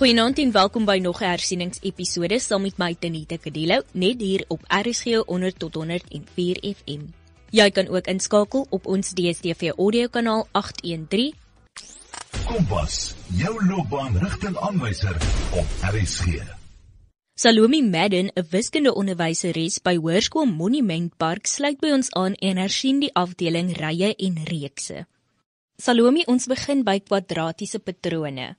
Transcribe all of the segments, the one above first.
Goeienaand en welkom by nog 'n hersieningsepisode saam met my Tenita Kadelo net hier op RSG 100 tot 104 FM. Jy kan ook inskakel op ons DStv audiokanaal 813. Kompas, jou loopbaanrigtingaanwyser op RSG. Salome Madden, 'n wiskundeonderwyseres by Hoërskool Monument Park, sluit by ons aan en hersien die afdeling rye en reekse. Salome, ons begin by kwadratiese patrone.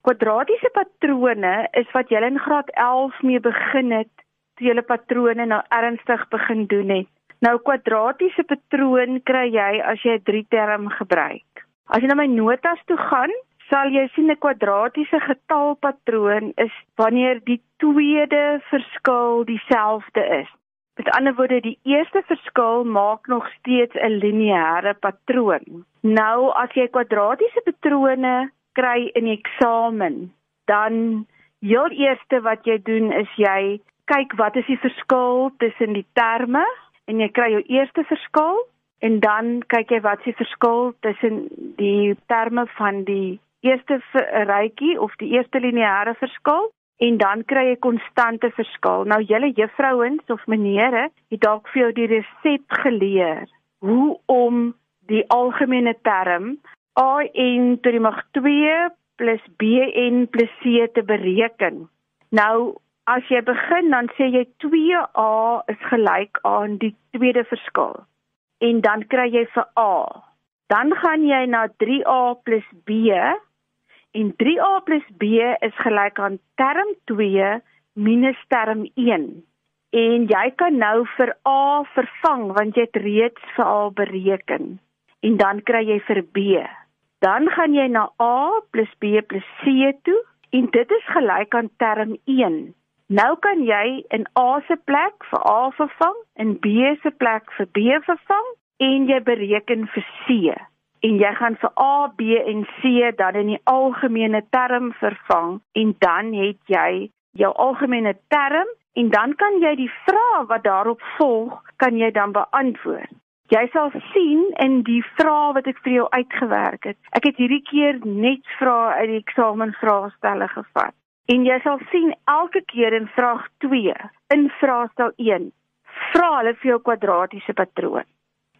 Kwadratiese patrone is wat jy in graad 11 mee begin het, toe jy patrone nou ernstig begin doen het. Nou kwadratiese patroon kry jy as jy 'n 3 term gebruik. As jy na my notas toe gaan, sal jy sien 'n kwadratiese getalpatroon is wanneer die tweede verskil dieselfde is. Met ander woorde, die eerste verskil maak nog steeds 'n lineêre patroon. Nou as jy kwadratiese patrone kry in die eksamen, dan heel eerste wat jy doen is jy kyk wat is die verskil tussen die terme en jy kry jou eerste verskil en dan kyk jy wat is die verskil tussen die terme van die eerste rytjie of die eerste lineêre verskil en dan kry jy konstante verskil. Nou julle juffrouens of menere het dalk vir jou die resep geleer hoe om die algemene term an tot die mag 2 plus bn plus c te bereken. Nou as jy begin dan sê jy 2a is gelyk aan die tweede verskil. En dan kry jy vir a. Dan gaan jy na 3a plus b en 3a plus b is gelyk aan term 2 minus term 1. En jy kan nou vir a vervang want jy het reeds vir a bereken. En dan kry jy vir b Dan gaan jy na A B C toe en dit is gelyk aan term 1. Nou kan jy in A se plek vir A vervang en B se plek vir B vervang en jy bereken vir C. En jy gaan vir A, B en C dan in die algemene term vervang en dan het jy jou algemene term en dan kan jy die vraag wat daarop volg kan jy dan beantwoord. Jy sal sien in die vrae wat ek vir jou uitgewerk het. Ek het hierdie keer net vrae uit die eksamenvraestelle gevat. En jy sal sien elke keer in vraag 2, in vraestel 1, vra hulle vir jou kwadratiese patroon.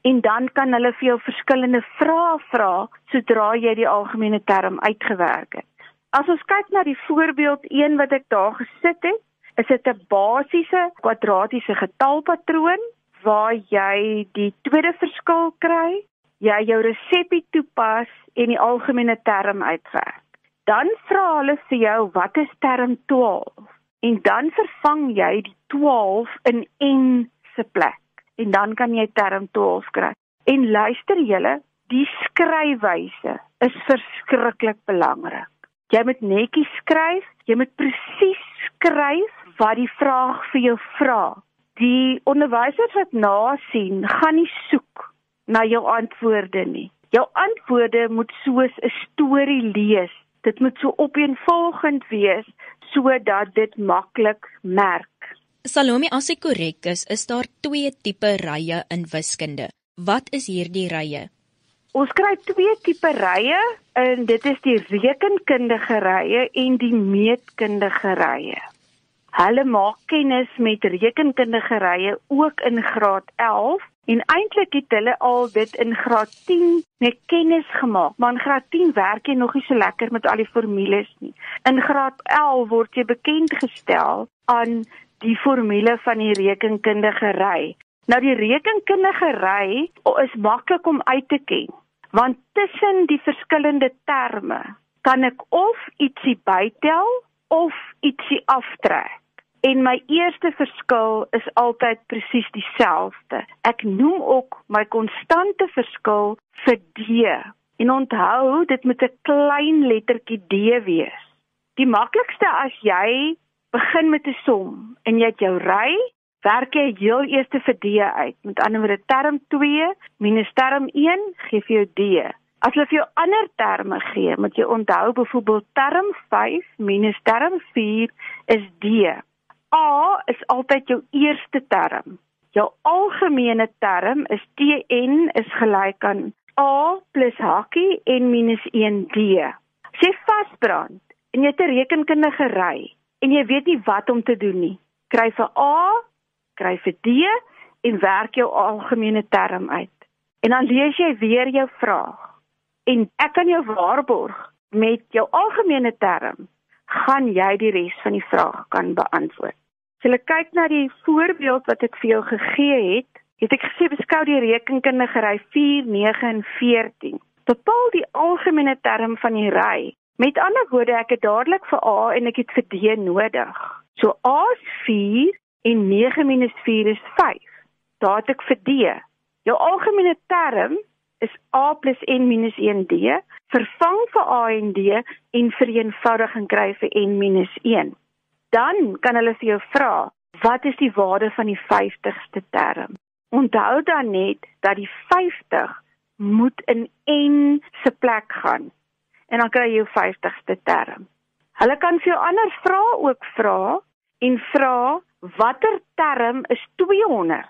En dan kan hulle vir jou verskillende vrae vra sodra jy die algemene term uitgewerk het. As ons kyk na die voorbeeld 1 wat ek daar gesit het, is dit 'n basiese kwadratiese getalpatroon waar jy die tweede verskil kry, jy jou resepie toepas en die algemene term uitwerk. Dan vra hulle vir jou wat is term 12 en dan vervang jy die 12 in n se plek en dan kan jy term 12 kry. En luister julle, die skryfwyse is verskriklik belangrik. Jy moet netjies skryf, jy moet presies skryf wat die vraag vir jou vra. Die onderwysers wat nasien, gaan nie soek na jou antwoorde nie. Jou antwoorde moet soos 'n storie lees. Dit moet so opeenvolgend wees sodat dit maklik merk. Salome, as ek korrek is, is daar twee tipe rye in wiskunde. Wat is hierdie rye? Ons kry twee tipe rye en dit is die rekenkundige rye en die meetkundige rye. Hulle maak kennis met rekenkundige rye ook in graad 11 en eintlik het hulle al dit in graad 10 met kennis gemaak. Maar in graad 10 werk jy nog nie so lekker met al die formules nie. In graad 11 word jy bekend gestel aan die formule van die rekenkundige ry. Nou die rekenkundige ry is maklik om uit te ken want tussen die verskillende terme kan ek of ietsie bytel of ietsie aftrek. En my eerste verskil is altyd presies dieselfde. Ek noem ook my konstante verskil vir D. En onthou, dit moet 'n klein lettertjie D wees. Die maklikste as jy begin met 'n som en jy het jou ry, werk jy heel eers vir D uit. Met ander woorde, term 2 minus term 1 gee vir jou D. As jy vir jou ander terme gee, moet jy onthou byvoorbeeld term 5 minus term 4 is D. A is altyd jou eerste term. Jou algemene term is Tn is gelyk aan A plus hakkie en minus 1D. Sê vasbrand. en jy het 'n rekenkundige ry en jy weet nie wat om te doen nie. Kry vir A, kry vir D en werk jou algemene term uit. En dan lees jy weer jou vraag. En ek kan jou waarborg met jou algemene term gaan jy die res van die vraag kan beantwoord. As jy kyk na die voorbeeld wat ek vir jou gegee het, het ek gesê beskou die rekenkundige ry 4, 9 en 14. Bepaal die algemene term van die ry. Met ander woorde, ek het dadelik vir A en ek het vir D nodig. So A is 4 en 9 minus 4 is 5. Daar het ek vir D. Jou algemene term is A n minus 1D. Vervang vir A en D en vereenvoudig en kry vir n minus 1. Dan kan hulle vir jou vra, wat is die waarde van die 50ste term? Onthou dan net dat die 50 moet in n se plek gaan. En dan kry jy jou 50ste term. Hulle kan vir jou ander vrae ook vra en vra watter term is 200?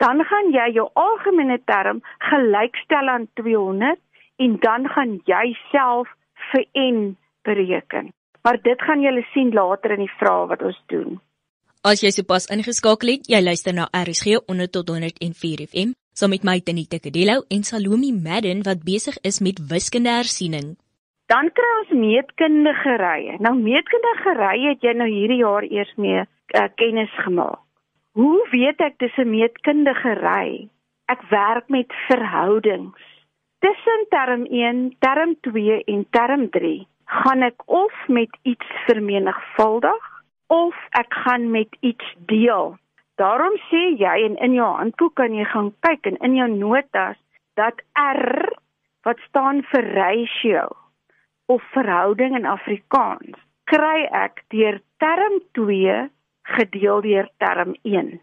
Dan gaan jy jou algemene term gelykstel aan 200 en dan gaan jy self vir n bereken. Maar dit gaan julle sien later in die vrae wat ons doen. As jy sopas ingeskakel het, jy luister na RSG 100 tot 104 FM, saam met my Tenita Kadello en Salome Madden wat besig is met wiskunde hersiening. Dan kry ons meetkundige rye. Nou meetkundige rye het jy nou hierdie jaar eers mee uh, kennis gemaak. Hoe weet ek dis 'n meetkundige ry? Ek werk met verhoudings. Tussen term 1, term 2 en term 3 gaan ek of met iets vermenigvuldig of ek gaan met iets deel. Daarom sê jy en in jou handboek kan jy gaan kyk en in jou notas dat R wat staan vir ratio of verhouding in Afrikaans kry ek deur term 2 gedeel deur term 1.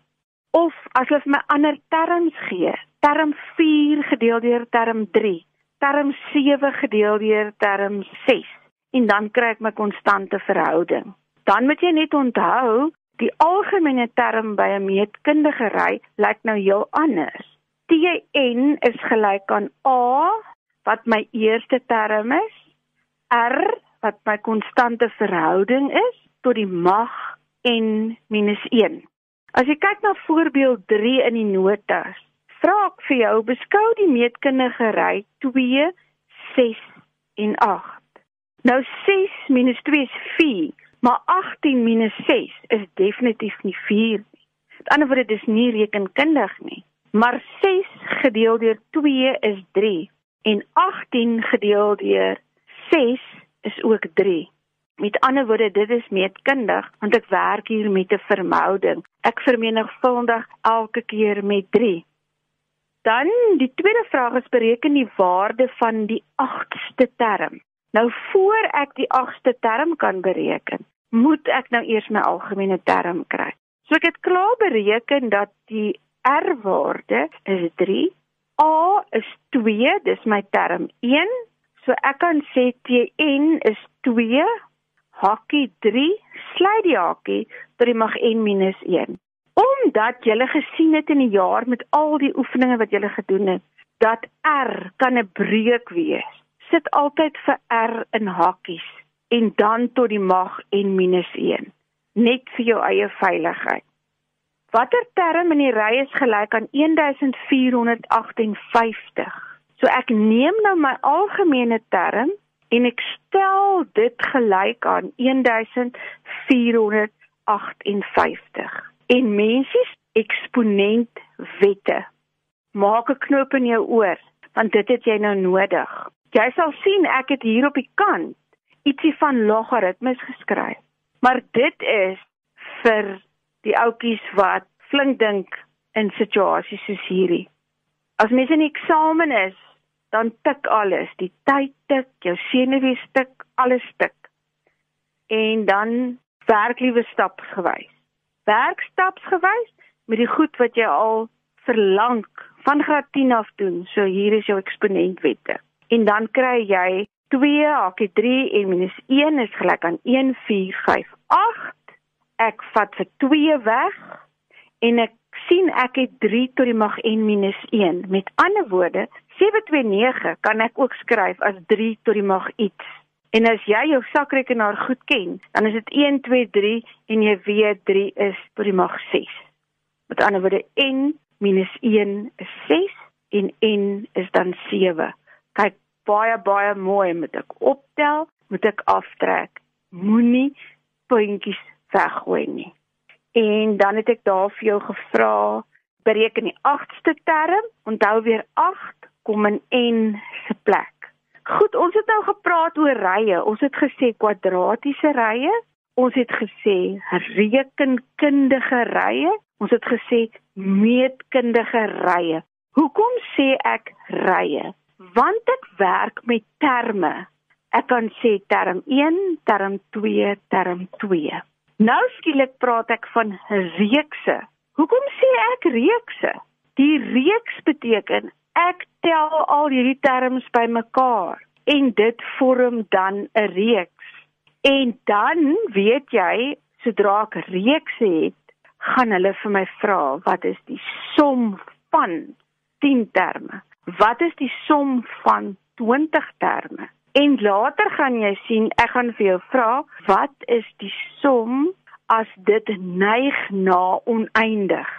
Of as jy my ander terms gee, term 4 gedeel deur term 3, term 7 gedeel deur term 6 en dan kry ek my konstante verhouding dan moet jy net onthou die algemene term by 'n meetkundige ry lyk nou heel anders. Tn is gelyk aan A wat my eerste term is, R wat my konstante verhouding is tot die mag n minus 1. As jy kyk na voorbeeld 3 in die notas, vra ek vir jou beskou die meetkundige ry 2 6 en 8. Nou 6 minus 2 is 4. Maar 18 minus 6 is definitief nie 4 nie. Met ander woorde dis nie rekenkundig nie. Maar 6 gedeel deur 2 is 3 en 18 gedeel deur 6 is ook 3. Met ander woorde dit is meetkundig want ek werk hier met 'n verhouding. Ek vermenigvuldig elke keer met 3. Dan die tweede vraag is bereken die waarde van die 8ste term. Nou voor ek die 8ste term kan bereken, moet ek nou eers my algemene term kry. So ek het klaar bereken dat die R-waarde is 3, A is 2, dis my term 1. So ek kan sê Tn is 2, hakkie 3, sluit die hakkie tot die mag n minus 1. Omdat jy gesien het in die jaar met al die oefeninge wat jy gedoen het, dat R kan 'n breuk wees sit altyd vir R in hakkies en dan tot die mag en minus 1 net vir jou eie veiligheid. Watter term in die ry is gelyk aan 1458? So ek neem nou my algemene term en ek stel dit gelyk aan 1458. En mensies eksponent wette. Maak 'n knoop in jou oor want dit het jy nou nodig. Jy sal sien ek het hier op die kant ietsie van logaritmes geskryf. Maar dit is vir die ouetjies wat flink dink in situasies soos hierdie. As mens in eksamen is, dan tik alles, die tyd tik, jou senuwees tik, alles tik. En dan werk liewe stapsgewys. Werk stapsgewys met die goed wat jy al verlang van graad 10 af doen. So hier is jou eksponentwette en dan kry jy 2 hakkie 3 en minus 1 is gelyk aan 1 4 5 8 ek vat vir 2 weg en ek sien ek het 3 tot die mag n minus 1 met ander woorde 729 kan ek ook skryf as 3 tot die mag iets En as jy jou sakrekenaar goed ken, dan is dit 1 2 3 en jy weet 3 is tot die mag 6. Met ander woorde n minus 1 is 6 en n is dan 7. Kyk, baie baie mooi moet ek optel, moet ek aftrek. Moenie puntjies weggooi nie. En dan het ek daar vir jou gevra bereken die 8ste term, onthou weer 8 kom in n se plek. Goed, ons het nou gepraat oor rye. Ons het gesê kwadratiese rye, ons het gesê rekenkundige rye, ons het gesê meetkundige rye. Hoekom sê ek rye? Want dit werk met terme. Ek kan sê term 1, term 2, term 2. Nou skielik praat ek van reekse. Hoekom sê ek reekse? Die reeks beteken ek tel al hierdie terms bymekaar en dit vorm dan 'n reeks. En dan weet jy, sodra ek reekse het, gaan hulle vir my vra, wat is die som van 10 terme. Wat is die som van 20 terme? En later gaan jy sien, ek gaan vir jou vra, wat is die som as dit neig na oneindig?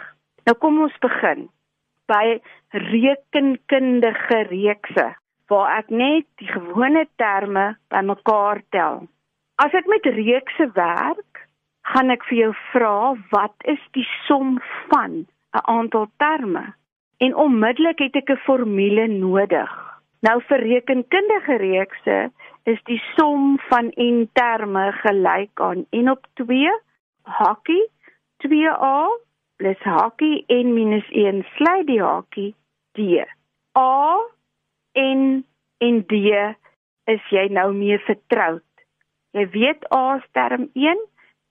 Nou kom ons begin by rekenkundige reekse waar ek net die gewone terme bymekaar tel. As ek met reekse werk, gaan ek vir jou vra, wat is die som van 'n aantal terme? en onmiddellik het ek 'n formule nodig. Nou vir rekenkundige reekse is die som van n terme gelyk aan n op 2 hakkie 2a plus hakkie n minus 1 sluit die hakkie d. a n en d is jy nou mee vertroud. Jy weet a is term 1,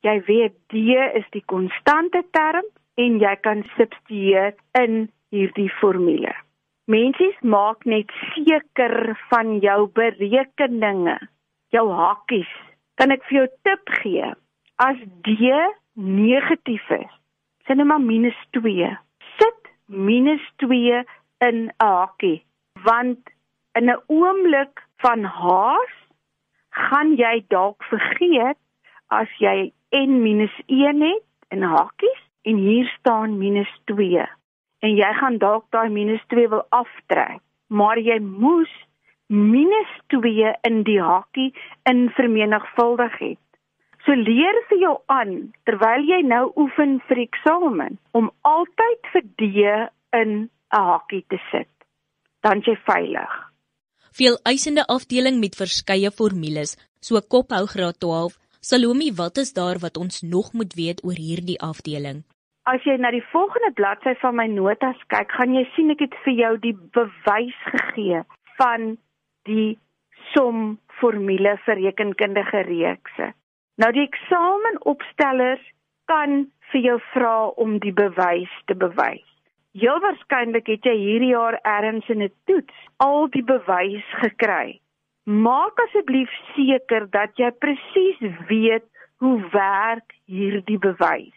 jy weet d is die konstante term en jy kan substitueer in hierdie formule. Mensies maak net seker van jou berekeninge, jou hakkies. Kan ek vir jou tip gee? As D negatief is, sien nou maar minus 2. Sit minus 2 in 'n hakkie, want in 'n oomblik van haas gaan jy dalk vergeet as jy n minus 1 het in hakkies en hier staan minus 2 en jy gaan dalk daai minus 2 wil aftrek, maar jy moes minus 2 in die hakkie in vermenigvuldig het. So leer vir jou aan terwyl jy nou oefen vir eksamen om altyd vir D in 'n hakkie te sit. Dan jy veilig. Veel eisende afdeling met verskeie formules, so kophou graad 12. Salome, wat is daar wat ons nog moet weet oor hierdie afdeling? As jy na die volgende bladsy van my notas kyk, gaan jy sien ek het vir jou die bewys gegee van die som formule vir rekenkundige reekse. Nou die eksamenopstellers kan vir jou vra om die bewys te bewys. Heel waarskynlik het jy hierdie jaar ergens in 'n toets al die bewys gekry. Maak asseblief seker dat jy presies weet hoe werk hierdie bewys.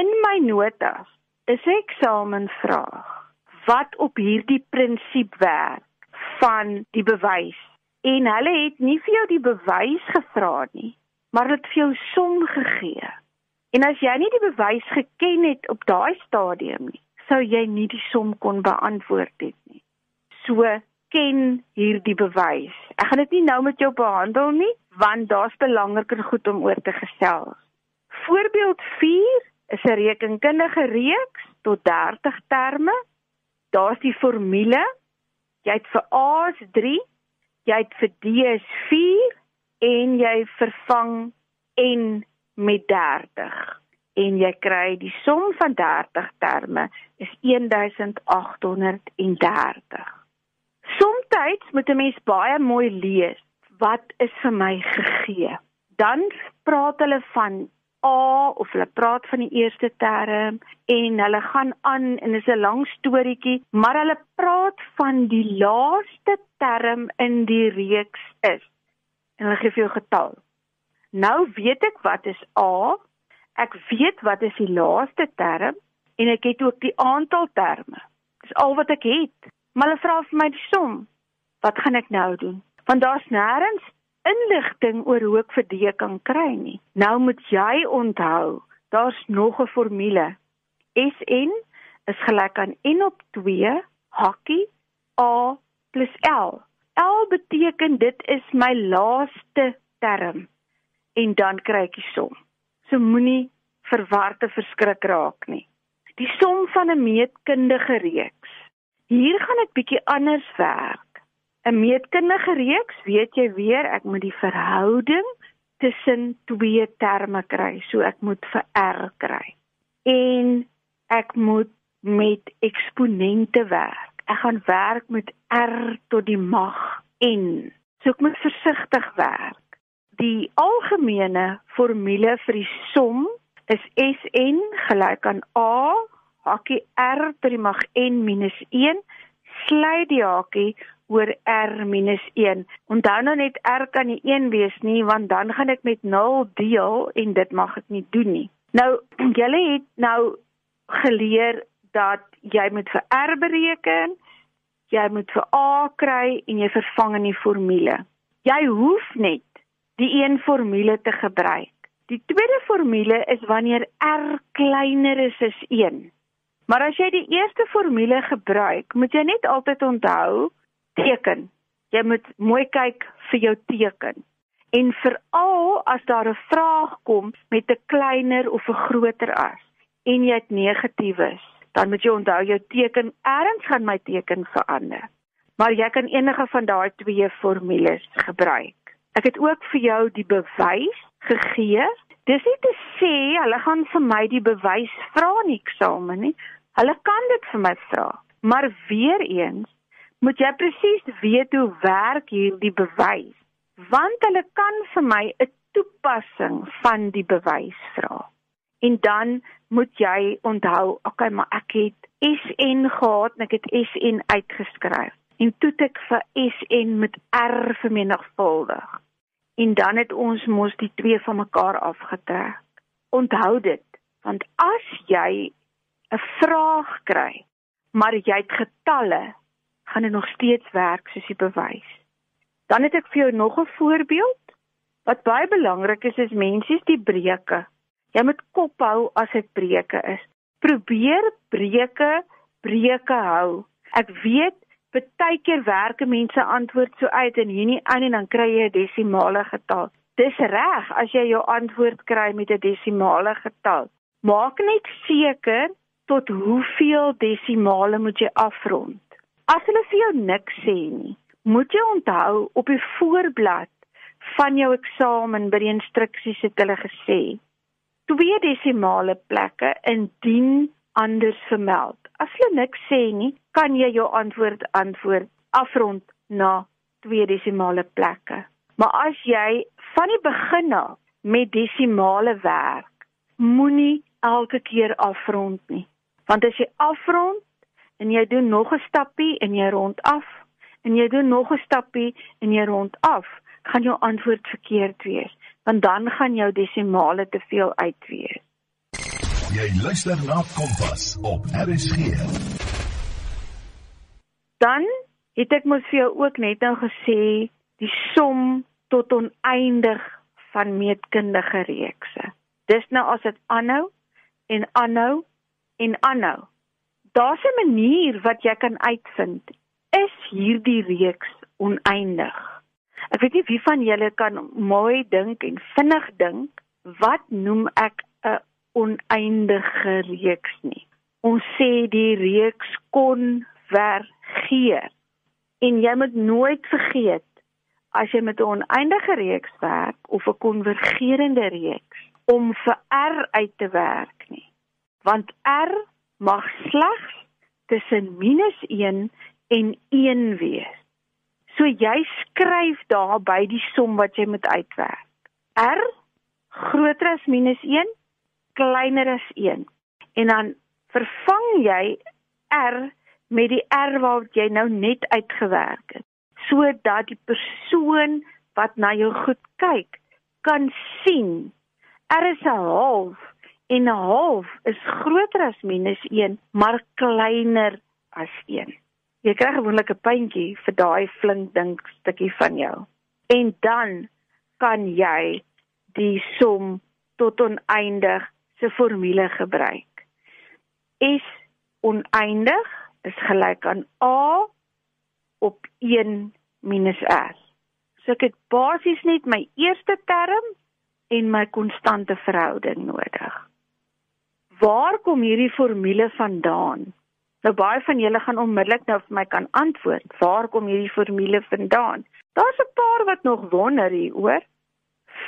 In my notas is 'n eksamenvraag wat op hierdie prinsip werk van die bewys. En hulle het nie vir jou die bewys gevra nie, maar dit vir jou som gegee. En as jy nie die bewys geken het op daai stadium nie, sou jy nie die som kon beantwoord het nie. So ken hierdie bewys. Ek gaan dit nie nou met jou behandel nie, want daar's belangriker goed om oor te gesels. Voorbeeld is 'n rekenkundige reeks tot 30 terme. Daar's die formule. Jy het vir A is 3, jy het vir D is 4 en jy vervang N met 30 en jy kry die som van 30 terme is 1830. Somstyds moet 'n mens baie mooi lees wat is vir my gegee. Dan praat hulle van A of hulle praat van die eerste term en hulle gaan aan en dit is 'n lang storieetjie, maar hulle praat van die laaste term in die reeks is. En hulle gee vir jou getal. Nou weet ek wat is A. Ek weet wat is die laaste term en ek het ook die aantal terme. Dis al wat ek het. Maar hulle vra vir my die som. Wat gaan ek nou doen? Want daar's nêrens inligting oor hoe ek vir D kan kry nie. Nou moet jy onthou, daar's nog 'n formule. SN is gelyk aan N op 2 hakkie A plus L. L beteken dit is my laaste term en dan kry ek die som. So moenie verwarte verskrik raak nie. Die som van 'n meetkundige reeks. Hier gaan dit bietjie anders werk. 'n Meetkundige reeks, weet jy weer, ek moet die verhouding tussen twee terme kry. So ek moet vir R kry. En ek moet met eksponente werk. Ek gaan werk met R tot die mag n. So ek moet versigtig werk die algemene formule vir die som is Sn gelyk aan A hakkie R tot die mag n minus 1 sluit die hakkie oor R minus 1. Onthou nou net R kan nie 1 wees nie want dan gaan ek met 0 deel en dit mag ek nie doen nie. Nou julle het nou geleer dat jy moet vir R bereken, jy moet vir A kry en jy vervang in die formule. Jy hoef net die een formule te gebruik. Die tweede formule is wanneer r kleiner is as 1. Maar as jy die eerste formule gebruik, moet jy net altyd onthou teken. Jy moet mooi kyk vir jou teken. En veral as daar 'n vraag kom met 'n kleiner of 'n groter as en jy het negatief is, dan moet jy onthou jou teken erns gaan my teken verander. Maar jy kan enige van daai twee formules gebruik. Ek het ook vir jou die bewys gegee. Dis nie te sê hulle gaan vir my die bewys vra in die eksamen nie. Hulle kan dit vir my vra. Maar weer eens moet jy presies weet hoe werk hierdie bewys. Want hulle kan vir my 'n toepassing van die bewys vra. En dan moet jy onthou, okay, maar ek het SN gehad en ek het SN uitgeskryf. En toe ek vir SN met R vermenigvuldig en dan het ons mos die twee van mekaar afgetrek. Onthou dit, want as jy 'n vraag kry, maar jy het getalle, gaan dit nog steeds werk soos die bewys. Dan het ek vir jou nog 'n voorbeeld. Wat baie belangrik is is mensies die breuke. Jy moet kop hou as dit breuke is. Probeer breuke breuke hou. Ek weet Partykeer werk mense antwoord so uit en hierdie aan en dan kry jy 'n desimale getal. Dis reg as jy jou antwoord kry met 'n desimale getal. Maak net seker tot hoeveel desimale moet jy afrond. As hulle vir jou niks sê nie, moet jy onthou op die voorblad van jou eksamen by die instruksies het hulle gesê twee desimale plekke indien anders vermeld. As hulle niks sê nie, kan jy jou antwoord antwoord afrond na twee desimale plekke. Maar as jy van die begin af met desimale werk, moenie elke keer afrond nie. Want as jy afrond en jy doen nog 'n stappie en jy rond af en jy doen nog 'n stappie en jy rond af, gaan jou antwoord verkeerd wees, want dan gaan jou desimale te veel uitwees. Jy luister na Kompas op RSG. Dan het ek mos vir jou ook net nou gesê die som tot oneindig van meetkundige reekse. Dis nou as dit aanhou en aanhou en aanhou. Daar's 'n manier wat jy kan uitvind is hierdie reeks oneindig. Ek weet nie wie van julle kan mooi dink en vinnig dink wat noem ek 'n oneindige reeks nie. Ons sê die reeks konvergeer. En jy moet nooit vergeet as jy met 'n oneindige reeks werk of 'n konvergerende reeks om vir R uit te werk nie. Want R mag slegs tussen -1 en 1 wees. So jy skryf daar by die som wat jy moet uitwerk. R groter as -1 kleiner as 1. En dan vervang jy R met die R wat jy nou net uitgewerk het, sodat die persoon wat na jou goed kyk, kan sien R is 'n half en 'n half is groter as minus 1, maar kleiner as 1. Jy kry gewoonlik 'n puntjie vir daai flink dink stukkie van jou. En dan kan jy die som tot oneindig se formule gebruik. S oneindig is gelyk aan A op 1 minus R. So ek het basies net my eerste term en my konstante verhouding nodig. Waar kom hierdie formule vandaan? Nou baie van julle gaan onmiddellik nou vir my kan antwoord. Waar kom hierdie formule vandaan? Daar's 'n paar wat nog wonder hieroor.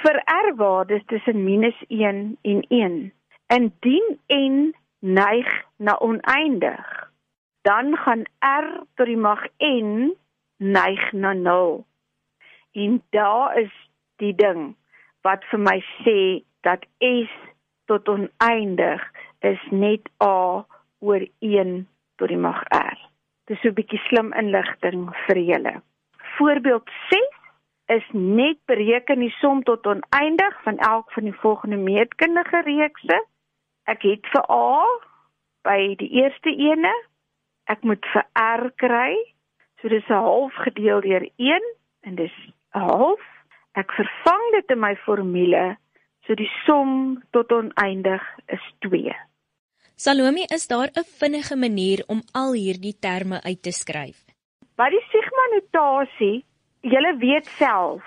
Vir R-waardes tussen -1 en 1. Indien n neig na oneindig, dan gaan R tot die mag n neig na 0. En daar is die ding wat vir my sê dat S tot oneindig is net A oor 1 tot die mag R. Dis so 'n bietjie slim inligting vir julle. Voorbeeld 6 is net bereken die som tot oneindig van elk van die volgende meetkundige reekse. Ek het vir A by die eerste ene, ek moet vir R kry. So dis 'n half gedeel deur 1 en dis 'n half. Ek vervang dit in my formule, so die som tot oneindig is 2. Salome, is daar 'n vinnige manier om al hierdie terme uit te skryf? By die sigma notasie, jy weet self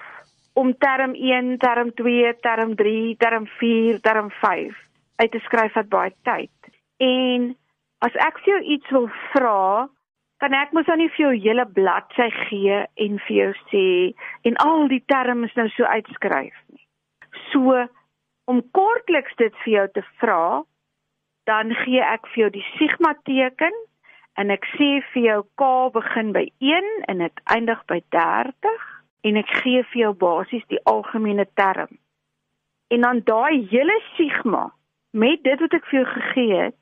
om term 1, term 2, term 3, term 4, term 5 uit te skryf wat baie tyd. En as ek vir jou iets wil vra, kan ek mos nou nie vir jou hele bladsy gee en vir jou sê en al die terme nou so uitskryf nie. So om kortliks dit vir jou te vra, dan gee ek vir jou die sigma teken en ek sê vir jou k begin by 1 en dit eindig by 30 en ek gee vir jou basies die algemene term. En dan daai hele sigma met dit wat ek vir jou gegee het,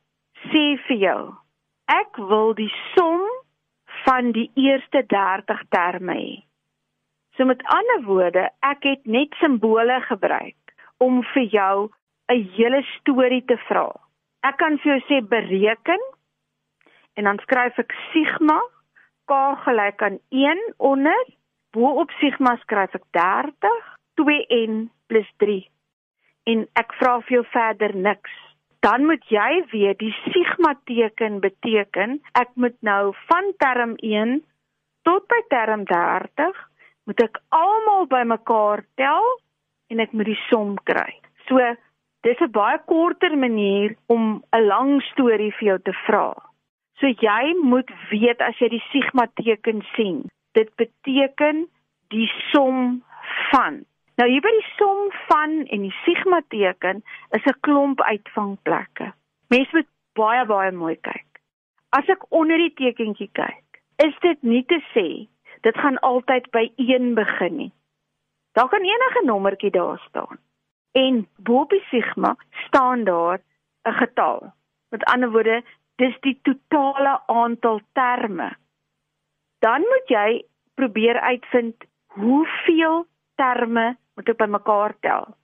sê vir jou ek wil die som van die eerste 30 terme hê. So met ander woorde, ek het net simbole gebruik om vir jou 'n hele storie te vra. Ek kan vir jou sê bereken en dan skryf ek sigma k gelyk aan 1 onder bo op sigma skryf ek 30 2n + 3 en ek vra vir jou verder niks. Dan moet jy weet die sigma teken beteken ek moet nou van term 1 tot by term 30 moet ek almal bymekaar tel en ek moet die som kry. So Dis 'n baie korter manier om 'n lang storie vir jou te vra. So jy moet weet as jy die sigma teken sien, dit beteken die som van. Nou hier by die som van en die sigma teken is 'n klomp uitvangplekke. Mense moet baie baie mooi kyk. As ek onder die tekentjie kyk, is dit nie te sê dit gaan altyd by 1 begin nie. Daar kan enige nommertjie daar staan en bo op die sigma staan daar 'n getal. Met ander woorde, dis die totale aantal terme. Dan moet jy probeer uitvind hoeveel terme moet ek bymekaar tel.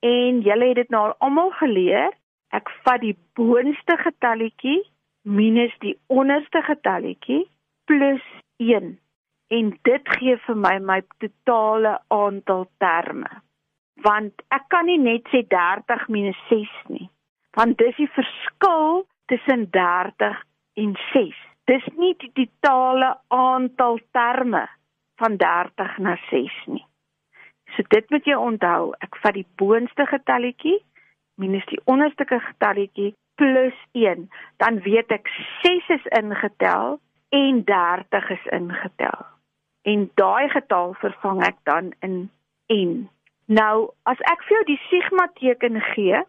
En julle het dit nou almal geleer. Ek vat die boonste getalletjie minus die onderste getalletjie plus 1 en dit gee vir my my totale aantal terme want ek kan nie net sê 30 minus 6 nie want dis die verskil tussen 30 en 6 dis nie die totale aantal terme van 30 na 6 nie. So dit moet jy onthou ek vat die boonste getalletjie minus die onderste getalletjie plus 1 dan weet ek 6 is ingetel en 30 is ingetel. En daai getal vervang ek dan in n Nou, as ek vir jou die sigma teken gee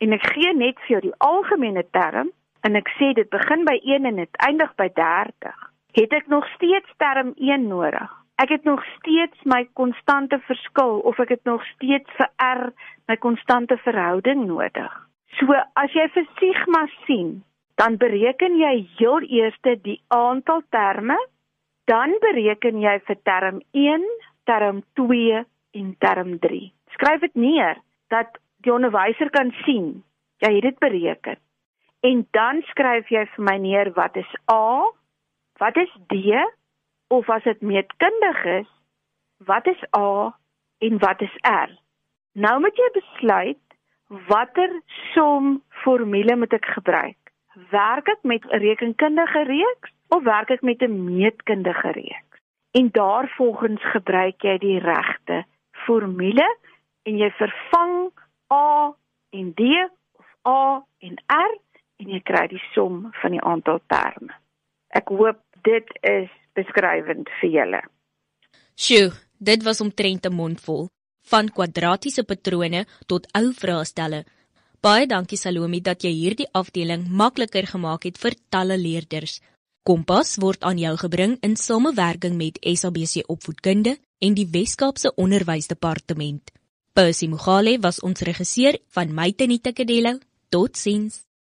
en ek gee net vir jou die algemene term en ek sê dit begin by 1 en dit eindig by 30, het ek nog steeds term 1 nodig. Ek het nog steeds my konstante verskil of ek het nog steeds vir r my konstante verhouding nodig. So as jy vir sigma sien, dan bereken jy heel eers die aantal terme, dan bereken jy vir term 1, term 2 en term 3. Skryf dit neer dat die onderwyser kan sien jy het dit bereken. En dan skryf jy vir my neer wat is A? Wat is D? Of as dit meetkundig is, wat is A en wat is R? Nou moet jy besluit watter som formule moet ek gebruik? Werk ek met 'n rekenkundige reeks of werk ek met 'n meetkundige reeks? En daarvolgens gebruik jy die regte formule en jy vervang A en D of A en R en jy kry die som van die aantal terme. Ek hoop dit is beskrywend vir julle. Sjoe, dit was omtrent 'n mondvol van kwadratiese patrone tot ou vraestelle. Baie dankie Salome dat jy hierdie afdeling makliker gemaak het vir talle leerders. Kompas word aan jou gebring in samewerking met SABC Opvoedkunde en die Wes-Kaapse Onderwysdepartement. Percy Mogale was ons regisseur van Mytenite Kadelo. Totsiens.